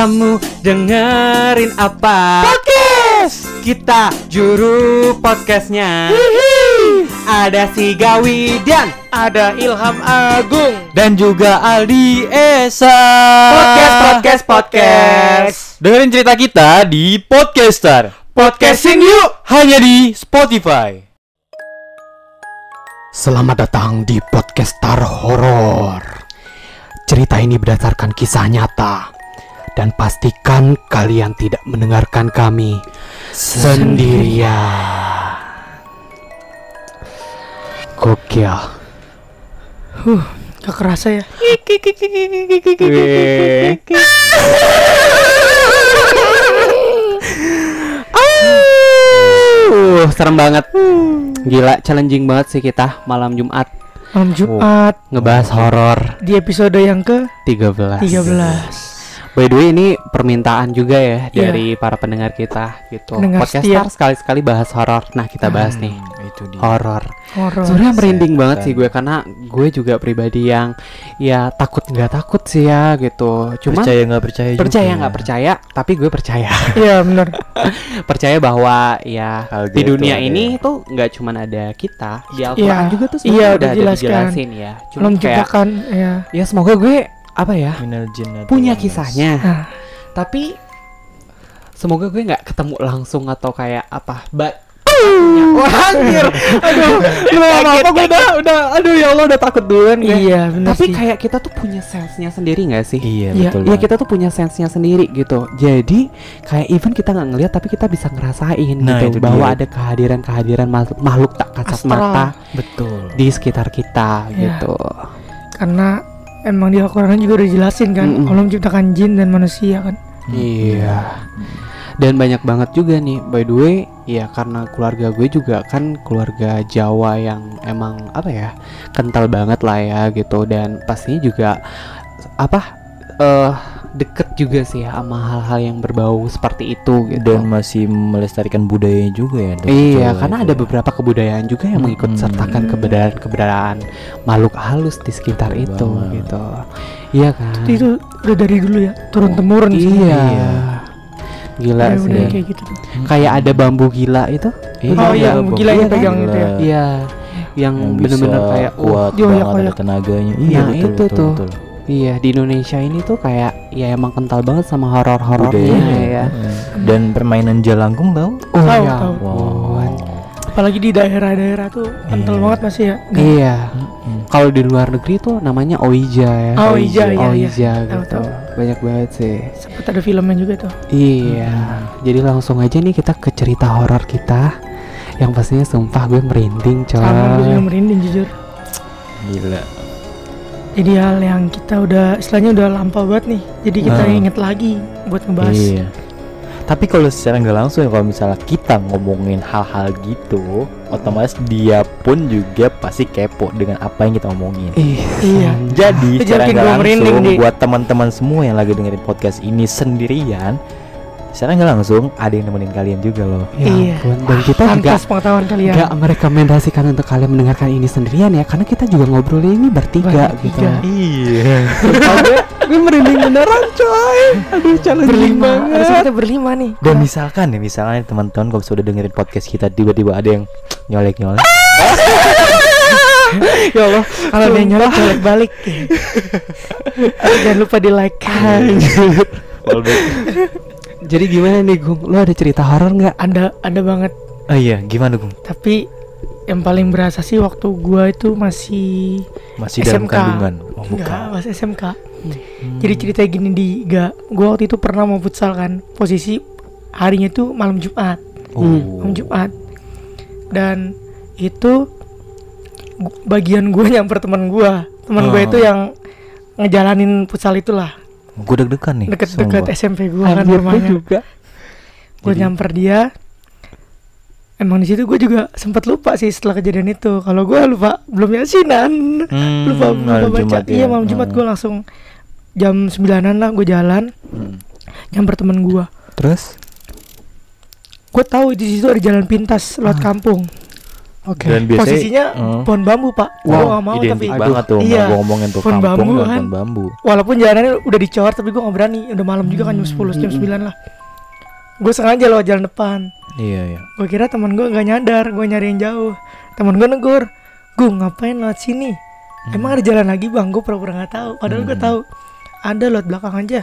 Kamu dengerin apa? Podcast. Kita juru podcastnya. Ada si Gawi dan Ada Ilham Agung dan juga Aldi Esa. Podcast, podcast, podcast. Dengerin cerita kita di Podcaster. Podcastin yuk Hanya di Spotify. Selamat datang di Podcaster Horor. Cerita ini berdasarkan kisah nyata dan pastikan kalian tidak mendengarkan kami sendirian. Gokil. Gak kerasa ya Uh, serem banget. Gila, challenging banget sih kita malam Jumat Malam Jumat ngebahas horor Di episode yang ke 13. 13 By the way ini permintaan juga ya Iya. dari para pendengar kita gitu. Pendengar Podcaster sekali-sekali bahas horor. Nah, kita bahas nih itu dia horor. Horor Sebenarnya merinding Setan. banget sih gue karena gue juga pribadi yang ya takut nggak takut sih ya gitu. Cuma percaya nggak percaya juga percaya nggak percaya, tapi gue percaya. Iya bener percaya bahwa ya Hal di dunia ada ini tuh nggak cuman ada kita di Al-Quran Iya. juga tuh Iya, sebenarnya udah udah ada dijelaskan. dijelasin ya. Cuma kayak ya ya semoga gue apa ya punya kisahnya. Nah, Tapi semoga gue nggak ketemu langsung atau kayak apa. But Wah anjir Aduh Lu apa gue udah Udah Aduh ya Allah udah takut duluan gue Iya bener Tapi sih kayak kita tuh punya sensenya sendiri gak sih? iya Iya, betul Iya kita tuh punya sensenya sendiri gitu Jadi kayak even kita nggak ngeliat Tapi kita bisa ngerasain Nah, gitu itu Bahwa dia. ada kehadiran-kehadiran makhluk, makhluk tak kasat Astral. mata betul Di sekitar kita Iya. gitu Karena Emang di Al-Quran juga udah dijelasin kan Mm-mm. Allah menciptakan jin dan manusia kan. Iya. Dan banyak banget juga nih By the way Ya karena keluarga gue juga kan keluarga Jawa yang emang apa ya Kental banget lah ya gitu. Dan pastinya juga Apa eh Deket juga sih ya sama hal-hal yang berbau seperti itu gitu dan masih melestarikan budayanya juga ya Iya, karena itu ada ya. beberapa kebudayaan juga yang mengikut Mm-mm. sertakan keberadaan keberadaan makhluk halus di sekitar Betul itu banget. gitu. Iya kan? Itu udah dari dulu ya Turun temurun sih. Iya. Iya. Gila Ya, sih. kayak gitu Kayak ada bambu gila itu. Oh iya, bambu gila yang Iya pegang gitu ya Iya. Yang, yang bener-bener bisa kayak oh, kuat Iya, iya, banget ada kayak- tenaganya Nah, iya betul, itu betul, tuh. betul. Iya di Indonesia ini tuh kayak ya emang kental banget sama horor-horornya budayanya ya. Heeh. dan permainan jalangkung tahu Oh Tahu, ya tahu. ampun. Apalagi di daerah-daerah tuh Kental Iya. banget masih ya Iya. Mm-mm. Kalau di luar negeri tuh namanya Oija ya. Oh iya iya iya Oija Tahu, gitu. tahu. Banyak banget sih. Sempet ada filmnya juga tuh Iya. Jadi langsung aja nih kita ke cerita horor kita. Yang pastinya sumpah gue merinding coy. Sama gue juga merinding jujur gila Jadi hal yang kita udah Istilahnya udah lampau banget nih Jadi kita Nah. inget lagi Buat ngebahas Iya. Tapi kalau secara nggak langsung ya kalau misalnya kita ngomongin hal-hal gitu, otomatis dia pun juga pasti kepo dengan apa yang kita omongin. Ih, Iya. Jadi secara nggak langsung buat teman-teman semua yang lagi dengerin podcast ini sendirian, secara nggak langsung ada yang nemenin kalian juga loh. Ya Iya. ampun. Dan kita juga Pantas pengetahuan kalian nggak merekomendasikan untuk kalian mendengarkan ini sendirian ya, karena kita juga ngobrolin ini bertiga Bertiga. gitu. Iya. Sumpah gue, merinding beneran coy. Aduh, challenging Berlima banget. Harusnya kita berlima nih Dan misalkan ya, misalnya nih teman-teman kalau sudah dengerin podcast kita tiba-tiba ada yang nyolek-nyolek, ya Allah, Kalau dia nyolek colek balik Jangan lupa di like. Jadi gimana nih Gung? Lu ada cerita horor nggak? Ada ada banget Oh iya, gimana Gung? Tapi yang paling berasa sih waktu gua itu masih Masih dalam SMK. kandungan? Oh, Enggak, masih SMK. Jadi cerita gini di gak gua waktu itu pernah mau futsal kan. Posisi harinya itu malam Jumat, Oh. malam Jumat. Dan itu bagian gua nyamper teman gua. Teman gua Oh. itu yang ngejalanin futsal itulah Gue deg-degan nih. deket-deket. SMP gua kan Anjir, gue rumahnya. juga. Gue nyamper dia. Emang di situ gue juga sempat lupa sih setelah kejadian itu. Kalau gua lupa belum yasinan. Hmm, lupa lupa baca Jumat iya ya. malam Jumat Hmm. gue langsung jam sembilanan lah gue jalan Hmm. nyamper temen gue Terus? gue tahu di situ ada jalan pintas lewat Ah. kampung Oke. Dan biasanya Posisinya Hmm. pohon bambu pak. Wow, Gua gak mau identik tapi Aduh. banget tuh Iya. gua ngomongin tuh Pohon kampung bambu kan. pohon bambu. walaupun jalanannya udah dicor tapi gue gak berani. Udah malam juga kan jam 10 jam 9 lah. Gue sengaja lewat jalan depan. Iya iya. Gue kira teman gue gak nyadar, gue nyari yang jauh. Teman gue negur, gue ngapain lewat sini? Emang ada jalan lagi bang? Gue pura-pura nggak tahu. Padahal gue Hmm. tahu. Ada lewat belakang aja.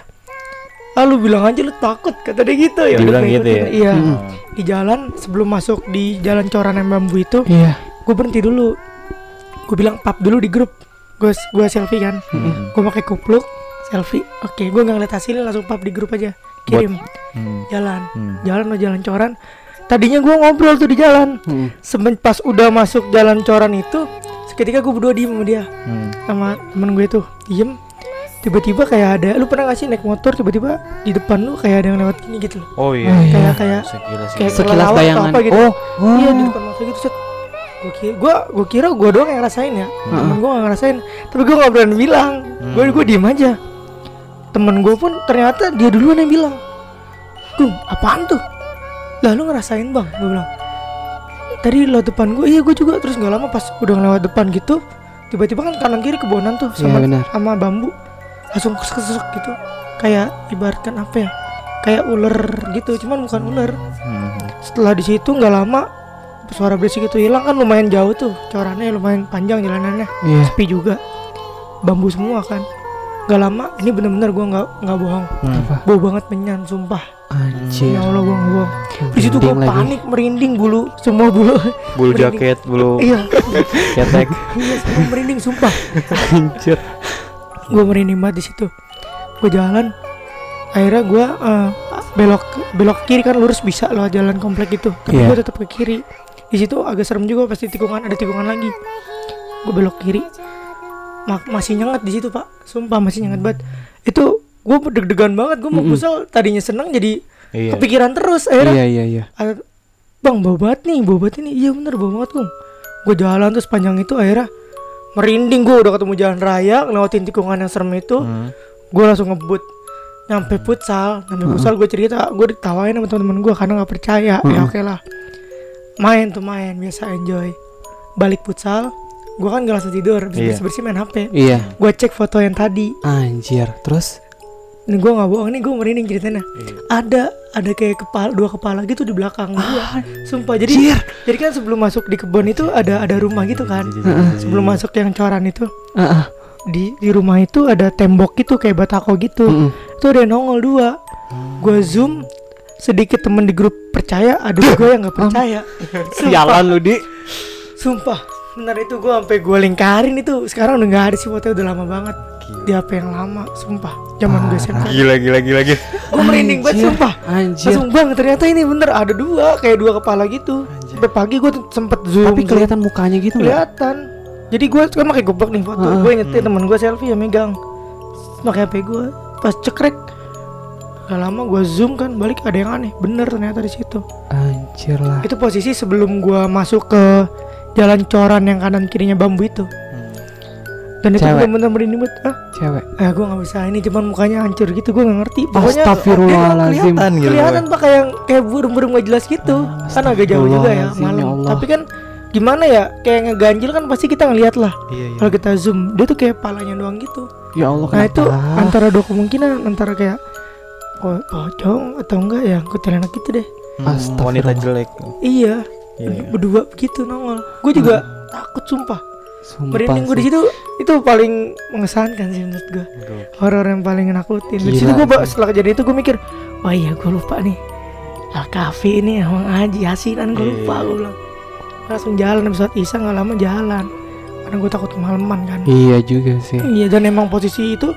Lalu bilang aja lu takut kata dia gitu ya. Dibilang gitu ya? Iya. Hmm. Di jalan sebelum masuk di jalan coran yang bambu itu, Iya. gue berhenti dulu. Gue bilang pap dulu di grup. Gue gue selfie kan. Hmm. Gue pakai kupluk selfie. Oke, gue nggak ngeliat hasilnya langsung pap di grup aja. Kirim Hmm. jalan, Hmm. jalan lo jalan coran. Tadinya gue ngobrol tuh di jalan. Hmm. Semen pas udah masuk jalan coran itu, seketika gue berdua diem sama dia Hmm. sama temen gue tuh diem. Tiba-tiba kayak ada, lu pernah gak sih naik motor tiba-tiba di depan lu kayak ada yang lewat gini gitu loh. Oh iya. Oh, iya. Kayak kayak Sekilas kayak. Sekilas bayangan. apa gitu. Oh, oh. Iya di depan mata gitu set. Gue kira, gua, gua kira gue doang yang ngerasain ya. Temen gue gak ngerasain. Tapi gue gak berani bilang. Gue Hmm. gue diem aja. Temen gue pun ternyata dia duluan yang bilang. Gung, apaan tuh? Lah lu ngerasain bang? Gue bilang. Tadi lewat depan gue, iya gue juga. Terus nggak lama pas udah lewat depan gitu, tiba-tiba kan kanan kiri kebonan tuh sama Iya, benar. sama bambu, langsung kesek gitu. Kayak ibaratkan apa ya? Kayak ular gitu, cuman bukan ular Hmm. setelah di situ nggak lama suara berisik itu hilang kan lumayan jauh tuh corannya lumayan panjang jalanannya Iya. sepi juga bambu semua kan nggak lama ini bener-bener gua nggak nggak bohong Hmm. bau banget menyan sumpah Anjir. ya allah gua nggak bohong di situ gua Merinding lagi. panik merinding bulu semua bulu Bulu Merinding. jaket, bulu iya ketek. iya semua merinding sumpah Anjir. Gua merinding banget di situ. Gua jalan akhirnya gua eh, belok belok kiri kan lurus bisa lewat jalan komplek itu. Tapi Iya. gua tetap ke kiri. Di situ agak serem juga pasti tikungan ada tikungan lagi. Gua belok kiri. Ma- masih nyengat di situ pak. Sumpah masih nyengat banget. Itu gua deg-degan banget. Gua mau Mm-mm. pusal tadinya seneng jadi Iya. kepikiran terus akhirnya Iya, iya, iya. bang bau banget nih bau banget ini. Iya bener bau banget kum. Gue jalan terus panjang itu akhirnya merinding gue udah ketemu jalan raya ngelewatin tikungan yang serem itu Hmm. gue langsung ngebut nyampe futsal nyampe futsal gue cerita gue ditawain sama teman-teman gue karena nggak percaya ya Mm-mm. oke lah main tuh main biasa enjoy balik futsal gue kan gak langsung tidur Iya. bersih bersih main hp Iya. gue cek foto yang tadi Anjir. Terus ini gue nggak bohong nih gue merinding ceritanya. Iya. ada ada kayak kepala dua kepala gitu di belakang gue sumpah jadi Anjir. jadi kan sebelum masuk di kebun itu ada ada rumah gitu kan. Sebelum masuk yang coran itu. Heeh. di di rumah itu ada tembok gitu kayak batako gitu. Mm-mm. itu ada nongol dua. Gue zoom sedikit temen di grup percaya ada gue yang nggak percaya. Sialan lu, Di. sumpah benar itu gue sampai gue lingkarin itu. Sekarang udah nggak ada sih fotonya udah lama banget. Di HP yang lama sumpah. Zaman gue SMP Gila gila gila gila. gue merinding banget sumpah. Anjir. langsung bang ternyata ini bener ada dua kayak dua kepala gitu. Sampai pagi gue sempet zoom Tapi kelihatan mukanya gitu kelihatan. Jadi gue kan pakai goblok nih foto. Heeh. gue nyetir temen gue selfie ya megang. Pakai HP gue pas cekrek gak lama gue zoom kan balik ada yang aneh. Bener ternyata di situ. Anjir lah. itu posisi sebelum gue masuk ke jalan coran yang kanan kirinya bambu itu dan itu Cewek. bener-bener merinding banget ah Cewek. eh gue nggak bisa ini cuman mukanya hancur gitu gue nggak ngerti pokoknya Astagfirullahaladzim. kelihatan, gitu. kelihatan pak kayak kayak burung-burung gak jelas gitu kan agak jauh juga ya ya malam Allah. tapi kan gimana ya kayak ngeganjil kan pasti kita ngeliat lah Iya iya. kalau kita zoom dia tuh kayak palanya doang gitu Ya Allah nah itu antara dua kemungkinan antara kayak po- pocong atau enggak ya kuntilanak gitu deh Hmm, wanita jelek. iya Iya. berdua begitu nongol. Gue juga takut sumpah. Sumpah merinding gue di situ itu paling mengesankan sih menurut gue horor yang paling nakutin. Di situ gue setelah kejadian itu gue mikir wah iya gue lupa nih. Al Kafi ini emang Haji Yasinan gue lupa Iya. gue bilang. Langsung jalan sholat isya nggak lama jalan. Karena gue takut kemalaman kan. Iya juga sih. iya dan emang posisi itu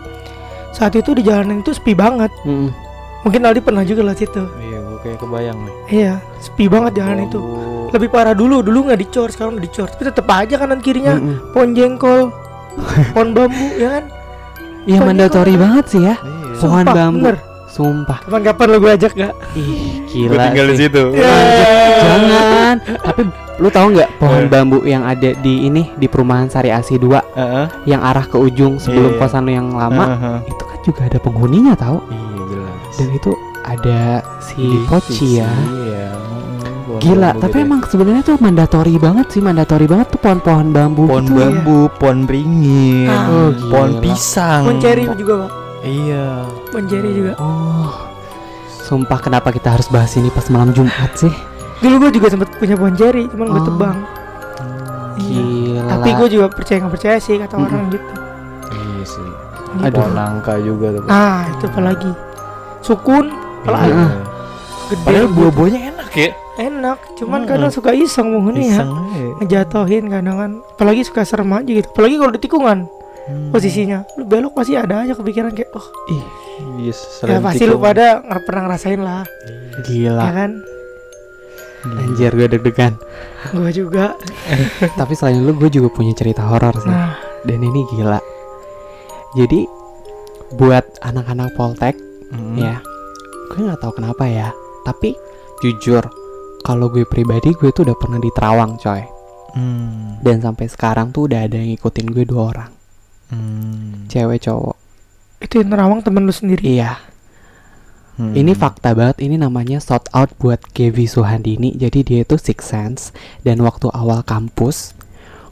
saat itu di jalanan itu sepi banget. Mm-mm. mungkin Aldi pernah juga lewat situ. Iya, gue kayak kebayang nih. iya sepi banget jalan itu. Oh, lebih parah dulu dulu nggak dicor sekarang udah dicor tapi tetep aja kanan kirinya Mm-mm. pohon jengkol pohon bambu ya kan Iya Pohon mandatory jengkol. banget sih ya. Iya. Pohon Sumpah, bambu. bener. Sumpah. kapan-kapan lo gue ajak gak Ih, Gue gila tinggal di sih. situ. Iya. Jangan. Tapi lu tahu nggak pohon Eh. bambu yang ada di ini di perumahan Sari Asi 2 Heeh. yang arah ke ujung sebelum Iya. kosan lu yang lama Heeh. itu kan juga ada penghuninya tahu Iya jelas. dan itu ada si Poci ya Iya. Gila, bambu tapi gitu ya. emang sebenarnya tuh mandatori banget sih, mandatori banget tuh pohon-pohon bambu pohon gitu. bambu, pohon beringin, Ah. Oh, pohon pisang. Pohon ceri juga pak Iya. Pohon ceri juga Oh. Sumpah kenapa kita harus bahas ini pas malam Jumat sih? Dulu gue juga sempet punya pohon ceri Cuman gue Oh. tebang Iya. Gila. Tapi gue juga percaya nggak percaya sih kata Mm-mm. orang gitu Iya sih. Aduh. Pohon nangka juga tuh. Ah itu apalagi Sukun apalagi Iya. gede Padahal gitu. buah-buahnya enak ya. Enak Cuman Mm-mm. kadang suka iseng penghuni ya ya. ngejatohin kadang kan apalagi suka serem aja gitu apalagi kalau di tikungan Hmm. posisinya lu belok pasti ada aja kepikiran kayak oh Ih, Iya, ya pasti lu pada nggak pernah ngerasain lah gila. ya kan Anjir gue deg-degan. gue juga Tapi selain lu gue juga punya cerita horor sih. nah Dan ini gila. Jadi buat anak-anak Poltek Hmm. ya, gue nggak tahu kenapa ya. Tapi jujur, kalau gue pribadi gue tuh udah pernah di Terawang coy. Hmm. Dan sampai sekarang tuh udah ada yang ngikutin gue dua orang, Hmm. cewek cowok. itu yang nerawang temen lu sendiri Iya, Hmm. Ini fakta banget, ini namanya shout out buat Kevi Suhandini. Jadi dia itu six sense dan waktu awal kampus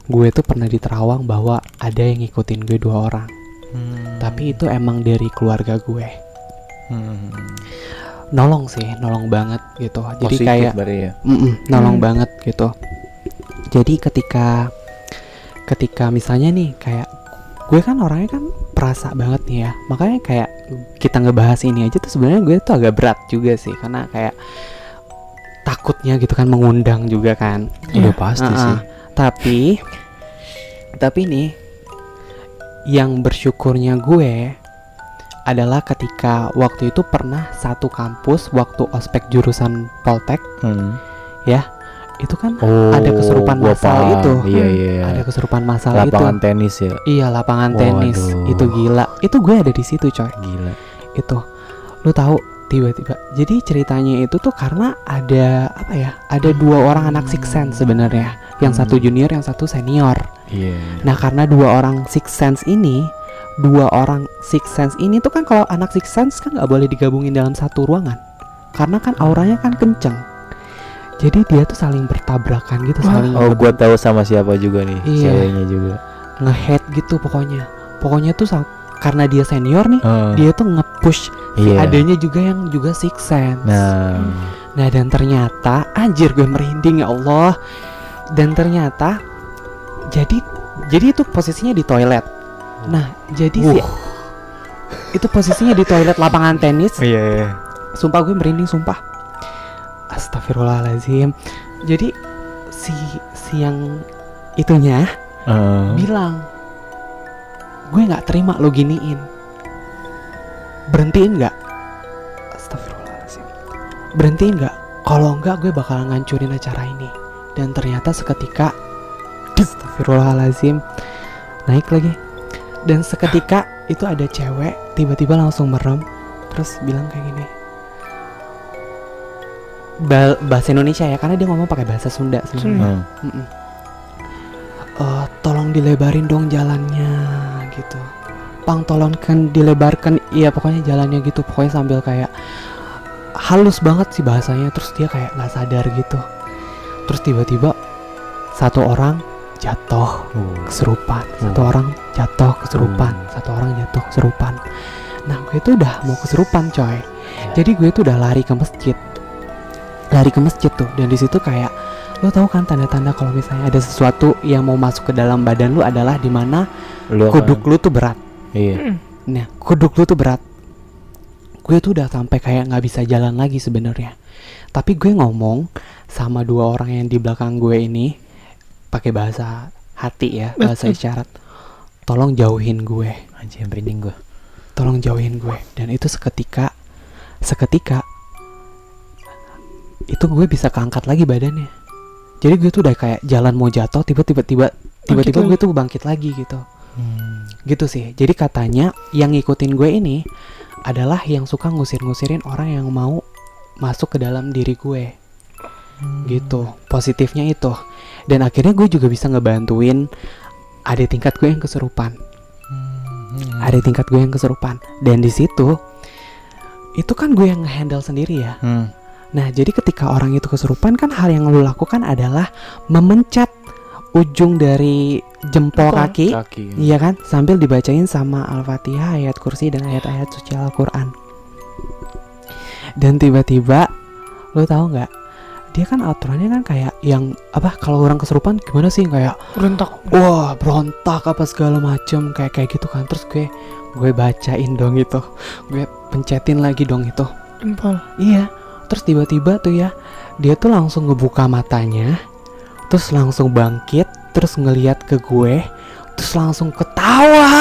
gue tuh pernah di Terawang bahwa ada yang ngikutin gue dua orang. Hmm. Tapi itu emang dari keluarga gue. Hmm. Nolong sih, nolong banget gitu. Jadi Positif kayak ya. mm-mm, nolong Hmm. banget gitu. Jadi ketika ketika misalnya nih kayak gue kan orangnya kan perasa banget nih ya. Makanya kayak kita ngebahas ini aja tuh sebenarnya gue tuh agak berat juga sih karena kayak takutnya gitu kan mengundang juga kan. Udah pasti Iya. Uh-uh. sih. Tapi tapi nih yang bersyukurnya gue adalah ketika waktu itu pernah satu kampus waktu ospek jurusan Poltek Hmm. itu kan Oh, Ada kesurupan massal paham. itu. Iya Hmm. iya. ada kesurupan masal Lapangan itu. tenis ya. Iya lapangan tenis Waduh. itu gila. Itu gue ada di situ coy. Gila. Itu lu tahu tiba-tiba. Jadi ceritanya itu tuh karena ada apa ya? Ada dua orang anak six sense sebenarnya. Yang satu Hmm. junior, yang satu senior. Iya. Nah karena dua orang six sense ini dua orang six sense ini tuh kan kalau anak six sense kan nggak boleh digabungin dalam satu ruangan karena kan auranya kan kenceng jadi dia tuh saling bertabrakan gitu Wah. saling Oh, gua tahu sama siapa juga nih, Iya. ceweknya juga. ngehead gitu pokoknya pokoknya tuh karena dia senior nih Oh, dia tuh nge-push si iya. adanya juga yang juga six sense Nah, Nah dan ternyata anjir gue merinding ya Allah. Dan ternyata jadi jadi itu posisinya di toilet. Nah jadi si itu posisinya di toilet lapangan tenis. iya iya. Sumpah gue merinding sumpah. Astagfirullahaladzim. Jadi si si yang itunya Eh, bilang gue nggak terima lo giniin. Berhentiin nggak? Astagfirullahaladzim. Berhentiin nggak? Kalau nggak gue bakal ngancurin acara ini. Dan ternyata seketika Astagfirullahaladzim Naik lagi Dan seketika itu ada cewek Tiba-tiba langsung merem Terus bilang kayak gini. Ba- Bahasa Indonesia ya Karena dia ngomong pakai bahasa Sunda sebenarnya. Hmm. Eh, tolong dilebarin dong jalannya gitu. Pang tolong kan dilebarkan iya pokoknya jalannya gitu. Pokoknya sambil kayak halus banget sih bahasanya terus dia kayak nggak sadar gitu. Terus tiba-tiba satu orang jatuh Oh. kesurupan satu Hmm. orang jatuh kesurupan Hmm. satu orang jatuh kesurupan nah gue tuh udah mau kesurupan coy. Jadi gue tuh udah lari ke masjid. Lari ke masjid tuh dan di situ kayak lo tahu kan tanda-tanda kalau misalnya ada sesuatu yang mau masuk ke dalam badan lu adalah di mana Lu kuduk lu tuh berat. Iya. nah kuduk lu tuh berat. Gue tuh udah sampai kayak nggak bisa jalan lagi sebenarnya. Tapi gue ngomong sama dua orang yang di belakang gue ini pakai bahasa hati ya bahasa isyarat. Tolong jauhin gue. Anjir merinding gua. tolong jauhin gue. Dan itu seketika seketika itu gue bisa keangkat lagi badannya. Jadi gue tuh udah kayak jalan mau jatuh tiba-tiba tiba tiba-tiba gue tuh bangkit lagi gitu. Hmm. gitu sih. Jadi katanya yang ngikutin gue ini adalah yang suka ngusir-ngusirin orang yang mau masuk ke dalam diri gue gitu positifnya itu dan akhirnya gue juga bisa ngebantuin ada tingkat gue yang kesurupan Hmm. ada tingkat gue yang kesurupan dan di situ itu kan gue yang handle sendiri ya Hmm. Nah, jadi ketika orang itu kesurupan kan hal yang lu lakukan adalah memencet ujung dari jempol kaki, Kaki. iya kan, sambil dibacain sama Al-Fatihah, ayat kursi dan ayat-ayat suci Al-Qur'an. Dan tiba-tiba lu tahu nggak? Dia kan aturannya kan kayak yang apa kalau orang kesurupan gimana sih? Kayak Berontak. wah berontak apa segala macem kayak kayak gitu kan. Terus gue gue bacain dong itu. Gue pencetin lagi dong itu. Jempol. iya. Terus tiba-tiba tuh ya dia tuh langsung ngebuka matanya terus langsung bangkit terus ngeliat ke gue terus langsung ketawa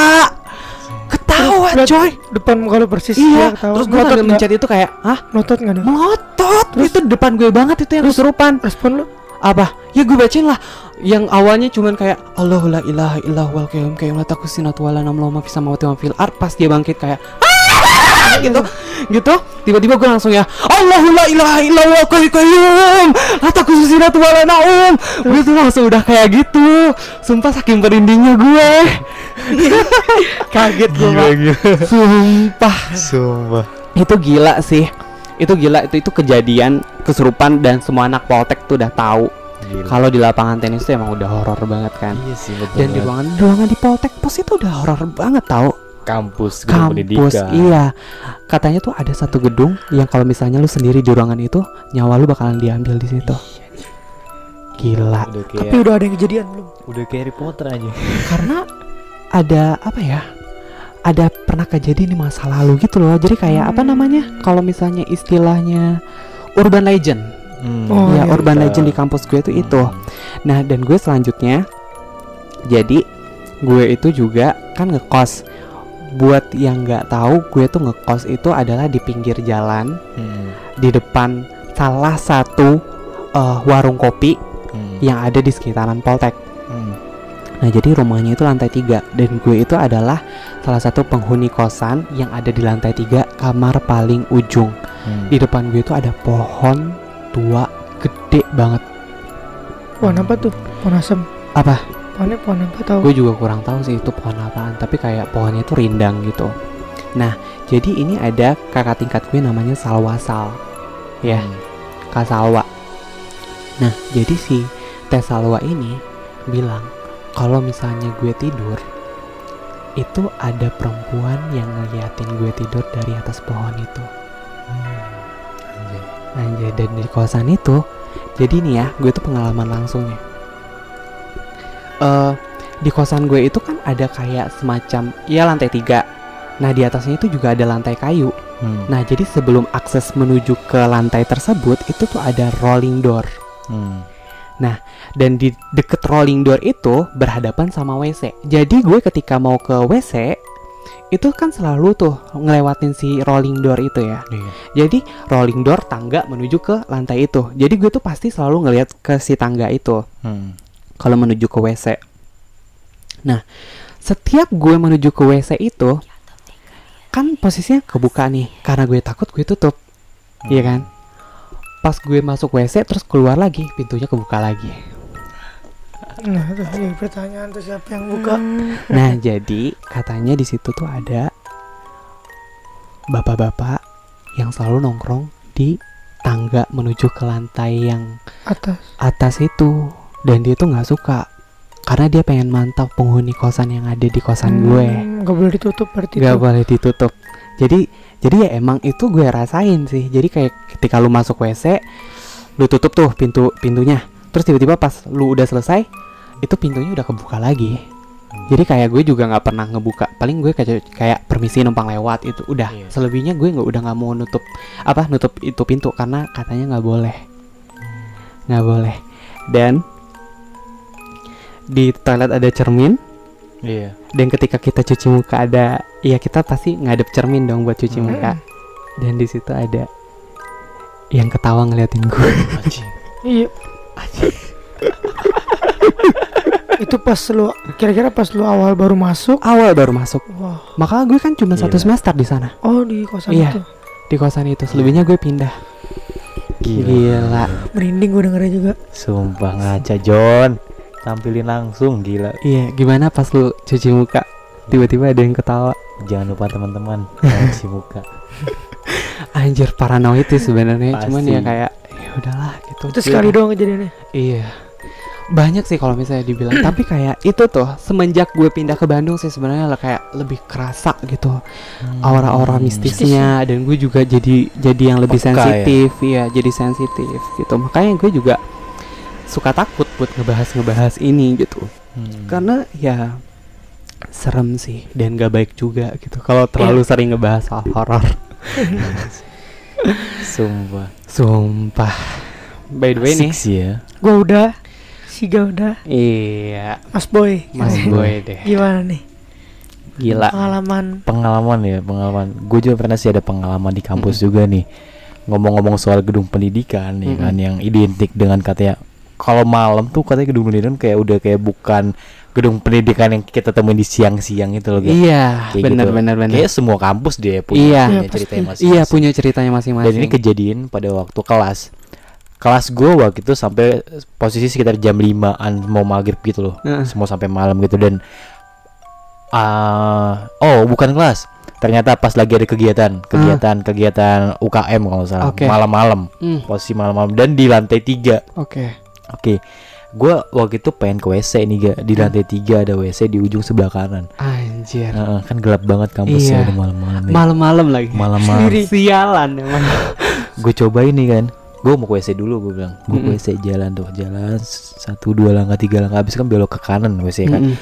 Terus coy Depan muka lu persis. iya ketawa. terus gue nggak? mencet itu kayak ah Melotot nggak ada? melotot Terus- itu depan gue banget itu yang Terus- kesurupan Respon lu? apa ya gue bacain lah yang awalnya cuman kayak Allahu la ilaha illallah wal qayyum qayyum la takusinatu wala namlu ma fis samawati wa fil ard pas dia bangkit kayak "Ah!" gitu. Gitu tiba-tiba gue langsung ya Allahu la ilaha illallah qayyum takusinatu wala naum. Gue tuh langsung udah kayak gitu. Sumpah saking merindingnya gue kaget gue Gila, gila. sumpah. Sumpah. itu gila sih. Itu gila itu itu kejadian kesurupan dan semua anak poltek tuh udah tahu. Kalau di lapangan tenis tuh emang udah horor banget kan. Iya sih betul. dan di banget. ruangan ruangan di poltek pos itu udah horor banget tahu kampus gedung kampus pendidikan. iya katanya tuh ada satu gedung yang kalau misalnya lu sendiri di ruangan itu nyawa lu bakalan diambil di situ gila Udah Tapi kayak udah ada yang kejadian belum? udah kayak Harry Potter aja. karena ada apa ya ada pernah kejadian di masa lalu gitu loh jadi kayak apa namanya kalau misalnya istilahnya urban legend Hmm. Oh, ya iya. urban legend di kampus gue tuh itu Nah dan gue selanjutnya Jadi gue itu juga kan ngekos Buat yang nggak tahu gue tuh ngekos itu adalah di pinggir jalan Hmm. Di depan salah satu eh, warung kopi Hmm. yang ada di sekitaran Poltek Hmm. Nah jadi rumahnya itu lantai tiga Dan gue itu adalah salah satu penghuni kosan yang ada di lantai tiga kamar paling ujung Hmm. Di depan gue itu ada pohon tua gede banget Pohon apa tuh? Pohon asem. Apa? Pohonnya pohon apa tahu? gue juga kurang tahu sih itu pohon apaan tapi kayak pohonnya itu rindang gitu nah jadi ini ada kakak tingkat gue namanya Salwasal ya Hmm. Kak Salwa nah jadi si Teh Salwa ini bilang kalau misalnya gue tidur itu ada perempuan yang ngeliatin gue tidur dari atas pohon itu Anjay. Anjay dan di kosan itu jadi nih ya gue tuh pengalaman langsungnya eh di kosan gue itu kan ada kayak semacam ya lantai tiga nah di atasnya itu juga ada lantai kayu Hmm. nah jadi sebelum akses menuju ke lantai tersebut itu tuh ada rolling door Hmm. dan di deket rolling door itu berhadapan sama WC jadi gue ketika mau ke WC itu kan selalu tuh ngelewatin si rolling door itu ya Iya. Jadi rolling door tangga menuju ke lantai itu. Jadi gue tuh pasti selalu ngelihat ke si tangga itu Hmm. Kalau menuju ke WC. Nah, setiap gue menuju ke WC itu kan posisinya kebuka nih karena gue takut gue tutup. Iya kan? Pas gue masuk WC terus keluar lagi, pintunya kebuka lagi. Nah, jadi pertanyaan tuh siapa yang buka? Nah, jadi katanya di situ tuh ada bapak-bapak yang selalu nongkrong di tangga menuju ke lantai yang Atas. atas itu dan dia tuh nggak suka. Karena dia pengen mantap penghuni kosan yang ada di kosan gue. Hmm, Gak boleh ditutup berarti nggak boleh ditutup. Jadi jadi ya emang itu gue rasain sih. Jadi kayak ketika lu masuk WC lu tutup tuh pintu pintunya. Terus tiba-tiba pas lu udah selesai itu pintunya udah kebuka lagi. Jadi kayak gue juga nggak pernah ngebuka. Paling gue kayak kayak permisi numpang lewat itu udah. Iya. selebihnya gue nggak udah nggak mau nutup apa nutup itu pintu karena katanya nggak boleh. Nggak boleh. Dan di toilet ada cermin Iya. dan ketika kita cuci muka ada ya kita pasti ngadep cermin dong buat cuci Hmm. muka dan di situ ada yang ketawa ngeliatin gue Anjing. Iya. itu pas lu kira-kira pas lu awal baru masuk. awal baru masuk Wah. maka gue kan cuma satu Gila. semester di sana Oh di kosan Iya. itu. di kosan itu selebihnya gue pindah Gila. gila Merinding gue dengernya juga. Sumpah ngaca John. Tampilin langsung gila. iya gimana pas lu cuci muka? Tiba-tiba ada yang ketawa. Jangan lupa teman-teman cuci muka. anjir paranoid sih sebenarnya. Cuman ya kayak ya udahlah gitu. Itu sekali doang kejadiannya. iya. Banyak sih kalau misalnya dibilang. Tapi kayak itu tuh semenjak gue pindah ke Bandung sih sebenarnya lah kayak lebih kerasa gitu. Hmm. aura-aura mistisnya dan gue juga jadi jadi yang lebih Peka ya? sensitif. Iya jadi sensitif gitu. Makanya gue juga suka takut buat ngebahas-ngebahas ini gitu Hmm. karena ya serem sih dan gak baik juga gitu kalau terlalu sering ngebahas hal horor Sumpah. sumpah by the way Asik nih sih ya. Gua udah, Siga udah, iya Mas Boy. mas boy deh Gimana nih gila pengalaman? Pengalaman ya, pengalaman. Gue juga pernah sih ada pengalaman di kampus juga nih. Ngomong-ngomong soal gedung pendidikan ya kan yang identik dengan katanya kalau malam tuh katanya gedung pendidikan kayak udah kayak bukan gedung pendidikan yang kita temuin di siang-siang itu loh. Iya Kayak benar gitu. benar benar Kayak semua kampus dia punya, Iya. punya Iya, ceritanya pasti. masing-masing. iya punya ceritanya masing-masing Dan ini kejadian pada waktu kelas. Kelas gue waktu itu sampai posisi sekitar jam 5an mau maghrib gitu loh. Heeh. Semua sampai malam gitu dan ah oh bukan kelas. Ternyata pas lagi ada kegiatan, kegiatan, kegiatan UKM kalau salah, Oke. malam-malam, Hmm, posisi malam-malam dan di lantai tiga. oke Oke, gua waktu itu pengen ke WC nih gak di lantai tiga ada WC di ujung sebelah kanan. anjir Heeh, kan gelap banget kampusnya Iya. malam-malam. ya. malam-malam lagi Malam-malam. Sialan emang gue cobain nih kan gue mau ke WC dulu gue bilang gue Mm-mm. ke WC jalan tuh jalan satu dua langkah tiga langkah habis kan belok ke kanan WC kan Mm-mm.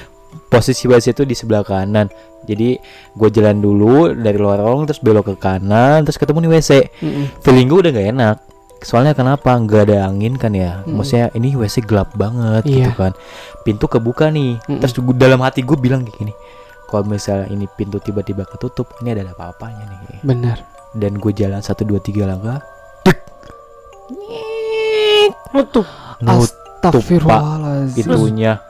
posisi WC itu di sebelah kanan jadi gue jalan dulu dari lorong terus belok ke kanan terus ketemu nih WC Mm-mm. feeling gue udah gak enak soalnya kenapa nggak ada angin kan ya Mm-mm. maksudnya ini WC gelap banget gitu Iya. kan pintu kebuka nih Mm-mm. terus gua- dalam hati gue bilang kayak gini kalau misalnya ini pintu tiba-tiba ketutup ini ada apa-apanya nih benar dan gue jalan satu dua tiga langkah Nutup. Nut Astagfirullahaladzim itunya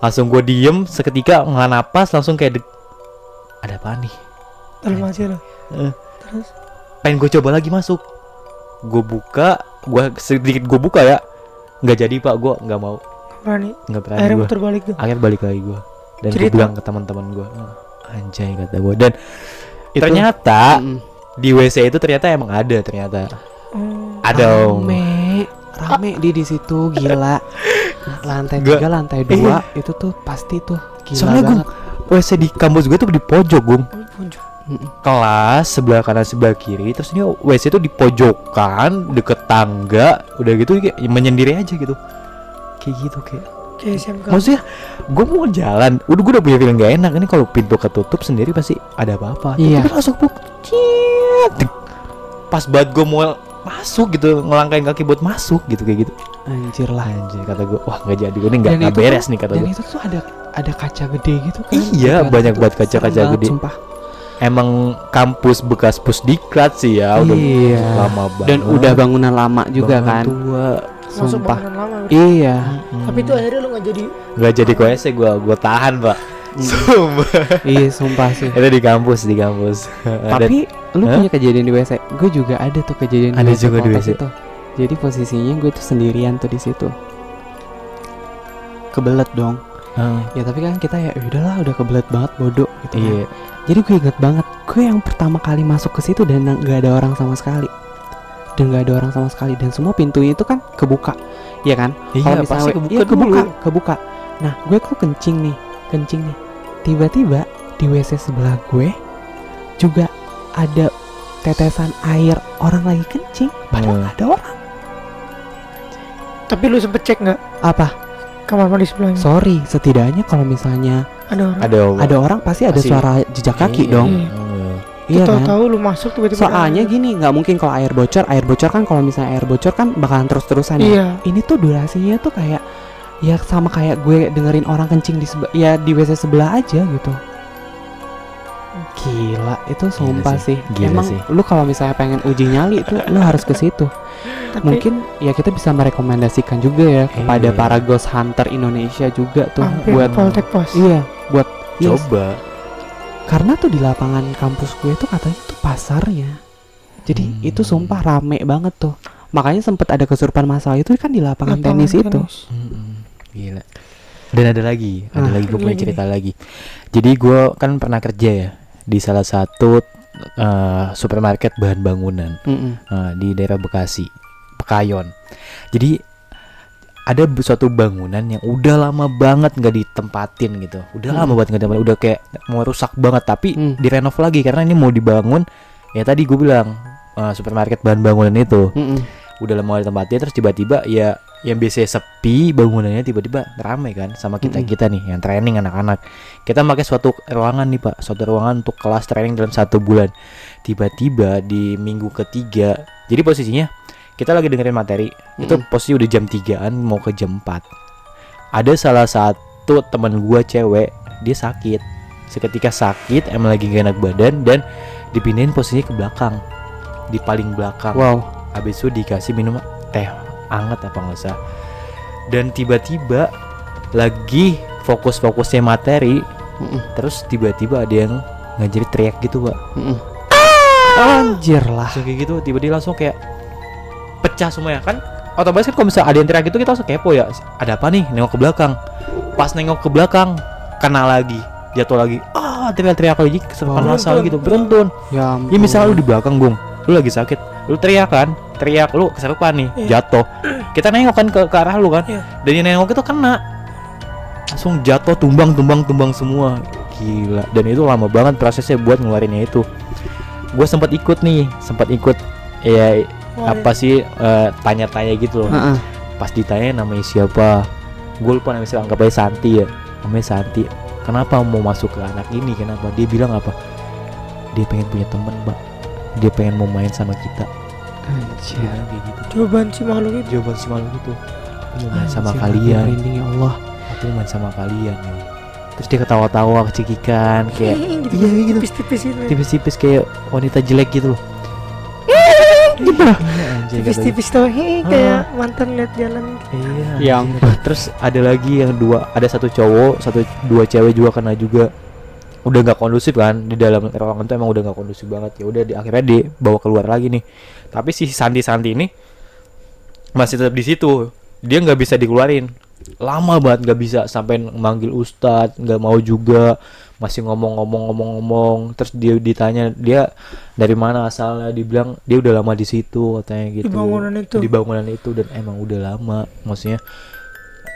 langsung gue diem seketika nggak napas langsung kayak deg- ada apa nih lo. Eh. Terus? pengen gue coba lagi masuk gue buka gue sedikit gue buka ya. Nggak jadi pak gue nggak mau. Berani. nggak berani Akhirnya gue muter balik tuh. akhirnya balik lagi gue dan gue bilang ke teman-teman gue anjay kata gue dan Itu- ternyata Mm-mm. di WC itu ternyata emang ada ternyata. Oh. ada rame. Rame di di situ gila. Lantai Nggak. tiga lantai dua itu tuh pasti tuh gila Soalnya gua- banget. WC di kampus gue tuh di pojok gue Kelas sebelah kanan sebelah kiri terus ini WC itu di pojokan deket tangga udah gitu kayak menyendiri aja gitu kayak gitu kayak Kayak SMK. maksudnya gue mau jalan udah gue udah punya feeling gak enak ini kalau pintu ketutup sendiri pasti ada apa-apa Iya. tapi langsung buk pas banget gue mau masuk gitu ngelangkain kaki buat masuk gitu kayak gitu anjir lah anjir kata gue wah nggak jadi gue ini nggak Dan beres tuh- nih kata dan gue itu tuh ada ada kaca gede gitu kan Iya, banyak banget tuh. kaca-kaca gede. sumpah emang kampus bekas pusdiklat sih ya udah Iya. lama banget dan udah bangunan lama juga Bangunan kan tua sumpah. lama. iya Tapi itu akhirnya lu nggak jadi. nggak jadi WC gue gue tahan pak Mm. Sumpah. iya sumpah sih itu di kampus di kampus Dan- tapi lu punya kejadian di WC gue juga ada tuh kejadian Ada di WC juga di WC. itu jadi posisinya gue tuh sendirian tuh di situ kebelet dong ya tapi kan kita ya udahlah udah kebelet banget bodoh gitu kan. iya. Jadi gue inget banget gue yang pertama kali masuk ke situ dan nggak ada orang sama sekali. Dan nggak ada orang sama sekali. Dan semua pintunya itu kan kebuka ya kan? Iya kalau pasti misalnya kebuka iya, kebuka dulu. kebuka nah gue tuh kencing nih kencing nih. Tiba-tiba di wc sebelah gue juga ada tetesan air. Orang lagi kencing padahal Hmm. ada orang. Tapi lu sempet cek nggak? Apa? Kamar mandi sebelahnya? sorry setidaknya kalau misalnya Ada orang. ada ada orang pasti ada Pasti. suara jejak kaki Iya. dong Iya. iya kan tahu-tahu lu masuk tiba-tiba. soalnya gini nggak mungkin kalau air bocor air bocor kan kalau misalnya air bocor kan bakalan terus-terusan ya Iya. ini tuh durasinya tuh kayak ya sama kayak gue dengerin orang kencing di sebe- ya di WC sebelah aja gitu gila itu sumpah sih, sih, gila emang sih. lu kalau misalnya pengen uji nyali tuh lu harus ke situ Tapi mungkin ya kita bisa merekomendasikan juga ya kepada Iya. para ghost hunter Indonesia juga tuh buat Poltek Pos. iya buat iya, coba karena tuh di lapangan kampus gue tuh katanya tuh pasarnya jadi Hmm. itu sumpah rame banget tuh makanya sempet ada kesurupan masalah itu kan di lapangan, Lapangan tenis itu Mm-mm. Gila. Dan ada lagi, ada Ah, lagi gue punya cerita lagi. Jadi gue kan pernah kerja ya di salah satu eh, supermarket bahan bangunan Mm-mm. eh, di daerah Bekasi, Pekayon. Jadi ada suatu bangunan yang udah lama banget nggak ditempatin gitu. Udah lama Hmm. banget nggak ditempatin, udah kayak mau rusak banget tapi Hmm. direnov lagi karena ini mau dibangun. Ya tadi gue bilang eh, supermarket bahan bangunan itu Mm-mm. udah lama nggak ditempatin terus tiba-tiba ya yang biasanya sepi bangunannya tiba-tiba rame kan sama kita kita nih yang training anak-anak kita pakai suatu ruangan nih pak suatu ruangan untuk kelas training dalam satu bulan tiba-tiba di minggu ketiga jadi posisinya kita lagi dengerin materi itu Mm-mm. posisi udah jam 3an mau ke jam 4 ada salah satu teman gua cewek dia sakit seketika sakit emang lagi gak enak badan dan dipindahin posisinya ke belakang di paling belakang Wow. habis itu dikasih minum teh anget apa nggak usah dan tiba-tiba lagi fokus-fokusnya materi Mm-mm. terus tiba-tiba ada yang ngajari teriak gitu pak Mm-mm. Anjir lah. langsung kayak gitu tiba-tiba langsung kayak pecah semua ya kan? Otomatis kan kalau misalnya ada yang teriak gitu kita langsung kepo ya ada apa nih? Nengok ke belakang. Pas nengok ke belakang kena lagi. Jatuh lagi ah teriak-teriak lagi masal gitu beruntun. Ya, Ya misalnya lu di belakang bung Lu lagi sakit Lu teriak kan? Teriak lu keserupan nih Iya. Jatuh. Kita nengok kan ke, ke arah lu kan? Iya. Dan yang nengok itu kena. Langsung jatuh tumbang tumbang tumbang semua. Gila. Dan itu lama banget prosesnya buat ngeluarinnya itu. Gue sempat ikut nih sempat ikut Ya apa sih eh, Tanya-tanya gitu loh Heeh. Pas ditanya namanya siapa Gue lupa namanya siapa Anggap aja Santi ya Namanya Santi Kenapa mau masuk ke anak ini Kenapa Dia bilang apa Dia pengen punya temen mbak Dia pengen mau main sama kita Anjir. kayak gitu Jawaban si makhluk itu. Jawaban si malu gitu Aku mau main sama Anjir, kalian merinding ya Allah. Aku mau main sama kalian ya. Terus dia ketawa-tawa kecikikan Kayak gitu, iya, gitu. Tipis-tipis itu. tipis-tipis kayak wanita jelek gitu loh Gitu. Iya anjir katanya. Tipis-tipis tuh, hehe, kayak mantan lihat jalan. Iya. Yang Terus ada lagi yang dua, ada satu cowok, satu dua cewek juga kena juga. Udah nggak kondusif kan di dalam ruangan itu emang udah nggak kondusif banget ya. Udah di, akhirnya dibawa keluar lagi nih. Tapi si Santi Santi ini masih tetap di situ. Dia nggak bisa dikeluarin. Lama banget nggak bisa sampai manggil ustadz, nggak mau juga masih ngomong-ngomong-ngomong-ngomong terus dia ditanya dia dari mana asalnya dibilang dia udah lama di situ katanya gitu Di bangunan itu. di bangunan itu dan emang udah lama maksudnya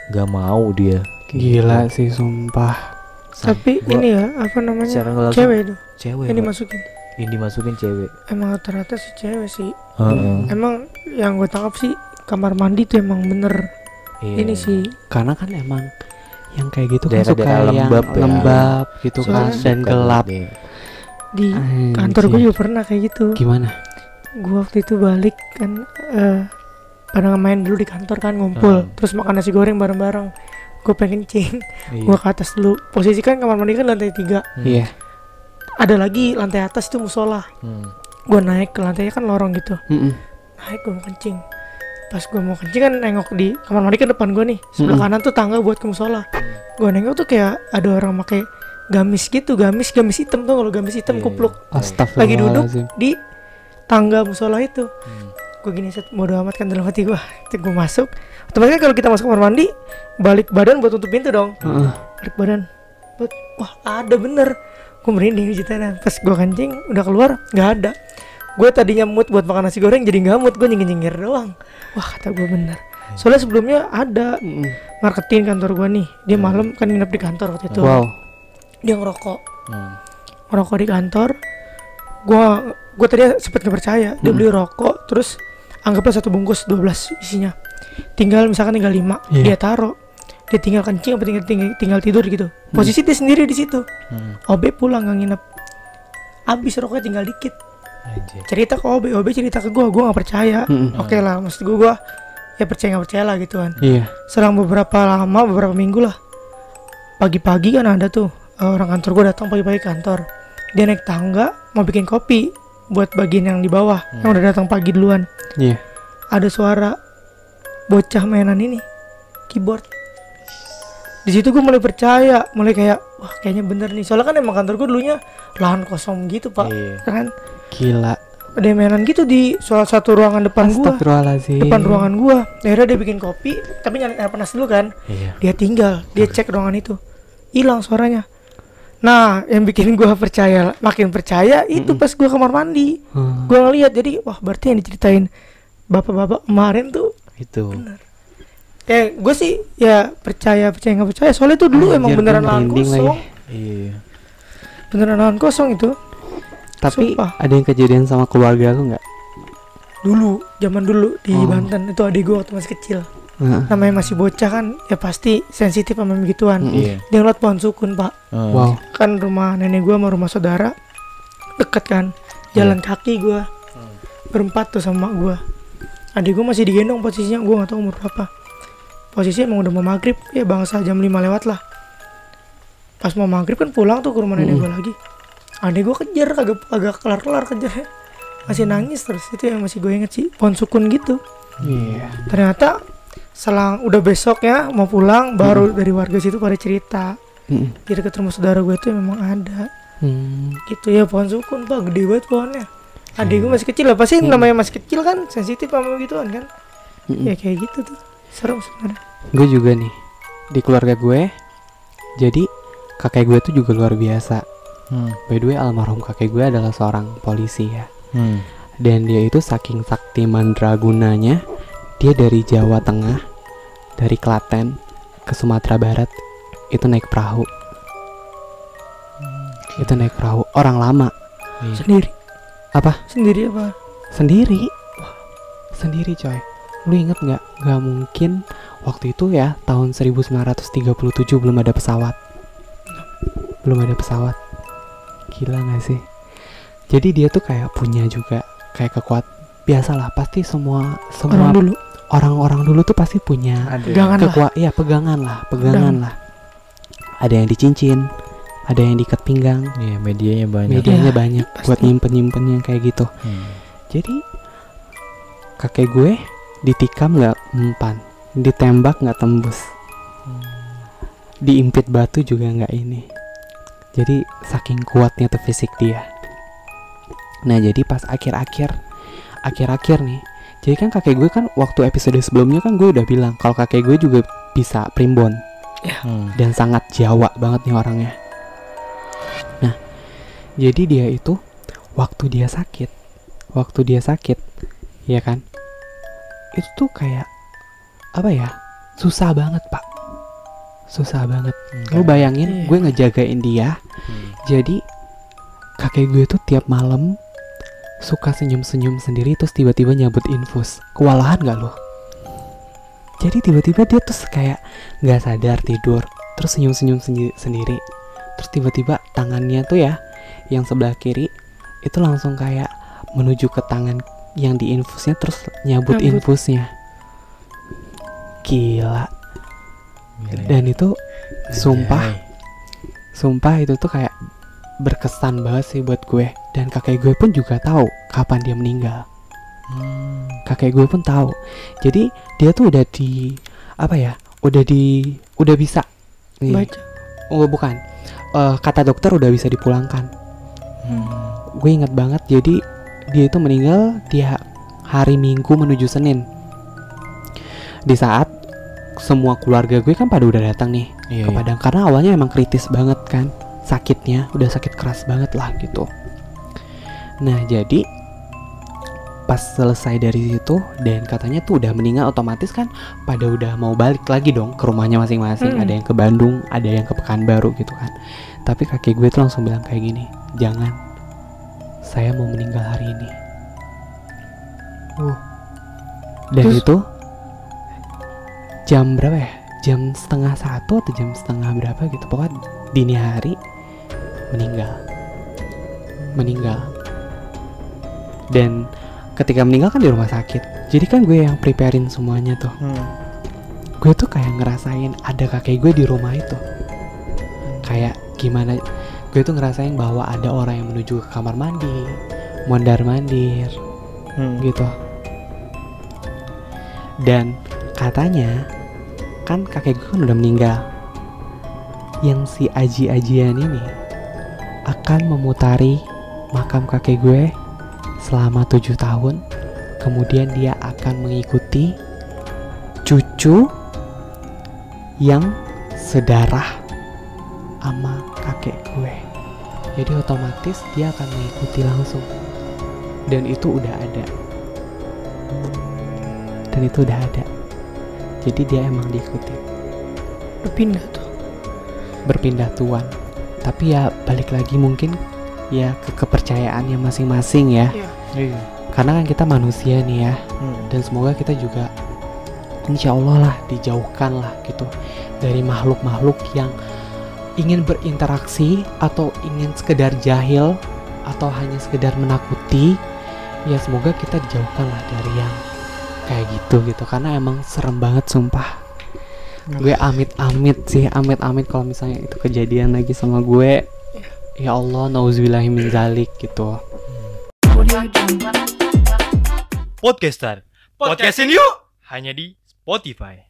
nggak mau dia gila sih sumpah. Sam- Tapi gua ini ya, apa namanya? langsung Cewek itu. cewek Yang Pak. dimasukin. yang dimasukin cewek Emang rata-rata sih cewek sih. Heeh. Emang yang gue tangkap sih kamar mandi tuh emang bener. Iya. Ini sih Karena kan emang yang kayak gitu kan Daerah-daerah suka yang lembab ya. lembab gitu kan Soalnya- dan gelap. dia. di kantor gue Anjir. juga pernah kayak gitu. Gimana? Gue waktu itu balik kan eh pada main dulu di kantor kan ngumpul, Hmm. terus makan nasi goreng bareng-bareng. Gue pengen kencing, Iya. gue ke atas dulu. Posisi kan kamar mandi kan lantai tiga. Hmm. Iya. Ada lagi lantai atas itu musola. Hmm. Gue naik ke lantainya kan lorong gitu. Mm-mm. Naik gue mau kencing. Pas gue mau kencing kan nengok di kamar mandi kan depan gue nih. Sebelah Mm-mm. kanan tuh tangga buat ke musola. Gue nengok tuh kayak ada orang pakai gamis gitu, gamis gamis hitam tuh kalau gamis hitam Iya, kupluk lagi duduk di tangga musola itu. Hmm. Gue gini set bodo amat kan dalam hati gue. Gue masuk. Otomatis kan kalau kita masuk kamar mandi balik badan buat tutup pintu dong. Heeh. Balik badan. Buat, wah ada bener. Gue merinding ceritanya. Pas gue kencing udah keluar nggak ada. Gue tadinya mood buat makan nasi goreng jadi nggak mood. Gue nyengir nyengir doang. Wah kata gue bener. Soalnya sebelumnya ada Mm-mm. marketing kantor gue nih. Dia malam kan nginep di kantor waktu itu. Wow. Dia ngerokok. Hmm. ngerokok di kantor gua gua tadi sempet nggak percaya dia Hmm. beli rokok terus anggaplah satu bungkus 12 isinya tinggal misalkan tinggal 5 Iya. dia taruh dia tinggal kencing apa tinggal tinggal, tinggal tidur gitu posisi dia sendiri di situ Hmm. OB pulang nggak nginep habis rokoknya tinggal dikit Anjir. cerita ke OB OB cerita ke gua gua nggak percaya Mm-mm. oke lah maksud gua, gua ya percaya nggak percaya lah gitu kan Iya. selang beberapa lama beberapa minggu lah pagi-pagi kan ada tuh eh, orang kantor gue datang pagi-pagi kantor dia naik tangga mau bikin kopi buat bagian yang di bawah yang udah datang pagi duluan Iya. ada suara bocah mainan ini keyboard di situ gue mulai percaya mulai kayak wah kayaknya bener nih soalnya kan emang kantor gue dulunya lahan kosong gitu pak Iya. kan Gila. ada mainan gitu di salah satu ruangan depan gua depan ruangan gua akhirnya dia bikin kopi tapi nyalain air panas dulu kan Iya. dia tinggal dia cek ruangan itu hilang suaranya Nah, yang bikin gua percaya, makin percaya itu Mm-mm. pas gua kamar mandi. Hmm. Gua ngeliat jadi wah berarti yang diceritain bapak-bapak kemarin tuh Itu. kayak gue sih ya percaya percaya nggak percaya soalnya tuh dulu emang beneran lahan kosong. Iya. beneran lahan kosong itu Tapi Sumpah. ada yang kejadian sama keluarga lu nggak? dulu zaman dulu di Oh. Banten itu adik gue waktu masih kecil Heeh. namanya masih bocah kan ya pasti sensitif sama begituan Mm. Iya. dia ngeliat pohon sukun pak Eh, Wow. kan rumah nenek gue sama rumah saudara deket kan jalan kaki gue berempat tuh sama gue adik gue masih digendong posisinya gue nggak tahu umur berapa posisinya emang udah mau maghrib ya bangsa jam 5 lewat lah pas mau maghrib kan pulang tuh ke rumah nenek Mm. gue lagi adik gue kejar kagak kagak kelar kelar kejar masih nangis terus itu yang masih gue inget sih pohon sukun gitu Iya. ternyata selang udah besoknya mau pulang baru dari warga situ pada cerita di dekat rumah saudara gue tuh memang ada Hmm. gitu ya pohon sukun pak gede banget pohonnya adik gue masih kecil lah pasti Hmm. namanya masih kecil kan sensitif sama gituan kan Mm-mm. ya kayak gitu tuh serem sebenarnya Gue juga nih di keluarga gue. Jadi kakek gue tuh juga luar biasa. Hmm. By the way, almarhum kakek gue adalah seorang polisi ya. Hmm. Dan dia itu saking sakti mandragunanya, dia dari Jawa Tengah, dari Klaten ke Sumatera Barat, itu naik perahu. Itu naik perahu. Orang lama Iya. sendiri apa? sendiri apa Sendiri. Sendiri coy. Lu inget nggak? Gak mungkin waktu itu ya tahun 1937 belum ada pesawat. Belum ada pesawat. Gila gak sih? Jadi dia tuh kayak punya juga kayak kekuat biasalah pasti semua semua orang dulu orang-orang dulu tuh pasti punya. Pegangan lah. kekuat iya pegangan lah pegangan lah ada yang dicincin ada yang diikat pinggang Iya, medianya banyak. medianya Iya, banyak pasti. buat nyimpen nyimpen yang kayak gitu Hmm. jadi kakek gue ditikam nggak mempan ditembak nggak tembus diimpit batu juga nggak ini jadi saking kuatnya tuh fisik dia nah jadi pas akhir-akhir akhir-akhir nih jadi kan kakek gue kan waktu episode sebelumnya kan gue udah bilang kalau kakek gue juga bisa primbon Hmm. dan sangat Jawa banget nih orangnya. Nah, jadi dia itu waktu dia sakit, waktu dia sakit, ya kan? Itu tuh kayak apa ya? Susah banget, Pak. Susah banget. Lu bayangin Iya. gue ngejagain dia. Hmm. Jadi kakek gue tuh tiap malam suka senyum-senyum sendiri terus tiba-tiba nyabut infus. Kewalahan gak lo? Jadi tiba-tiba dia tuh kayak nggak sadar tidur, terus senyum-senyum sendi- sendiri. Terus tiba-tiba tangannya tuh ya, yang sebelah kiri itu langsung kayak menuju ke tangan yang diinfusnya terus nyabut Nyabut. infusnya. Gila. Gila ya. Dan itu sumpah Anjay. Sumpah itu tuh kayak berkesan banget sih buat gue. Dan kakek gue pun juga tahu kapan dia meninggal. Hmm. Kakek gue pun tahu. Jadi dia tuh udah di Apa ya Udah di Udah bisa. Nih. baca. Oh bukan. Eh, Kata dokter udah bisa dipulangkan. Hmm. Gue inget banget jadi Dia itu meninggal di ha- hari Minggu menuju Senin. Di saat semua keluarga gue kan pada udah datang nih Iya, ke iya. Padang karena awalnya emang kritis banget kan sakitnya udah sakit keras banget lah gitu nah jadi pas selesai dari situ dan katanya tuh udah meninggal otomatis kan pada udah mau balik lagi dong ke rumahnya masing-masing Hmm. ada yang ke Bandung ada yang ke Pekanbaru gitu kan tapi kakek gue tuh langsung bilang kayak gini jangan saya mau meninggal hari ini Uh. dan Terus? itu jam berapa ya? Jam setengah satu atau jam setengah berapa gitu. Pokoknya dini hari meninggal. Meninggal. Dan ketika meninggal kan di rumah sakit. Jadi kan gue yang preparein semuanya tuh. Hmm. gue tuh kayak ngerasain ada kakek gue di rumah itu. Kayak gimana gue tuh ngerasain bahwa ada orang yang menuju ke kamar mandi mondar mandir Hmm. gitu. Dan katanya kan kakek gue kan udah meninggal. Yang si aji-ajian ini akan memutari makam kakek gue selama tujuh tahun. Kemudian dia akan mengikuti cucu yang sedarah sama kakek gue. Jadi otomatis dia akan mengikuti langsung. Dan itu udah ada. Dan itu udah ada jadi dia emang diikuti. Lu pindah tuh? Berpindah tuan. Tapi ya balik lagi mungkin ya ke kepercayaannya masing-masing ya. Iya. karena kan kita manusia nih ya. Hmm. dan semoga kita juga insya Allah lah dijauhkan lah gitu dari makhluk-makhluk yang ingin berinteraksi atau ingin sekedar jahil atau hanya sekedar menakuti. Ya semoga kita dijauhkan lah dari yang kayak gitu gitu. Karena emang serem banget sumpah. Gue amit-amit sih amit-amit kalau misalnya itu kejadian lagi sama gue. Ya Allah nauzubillahi min zalik gitu. Podcaster. Podcastin yuk. Hanya di Spotify.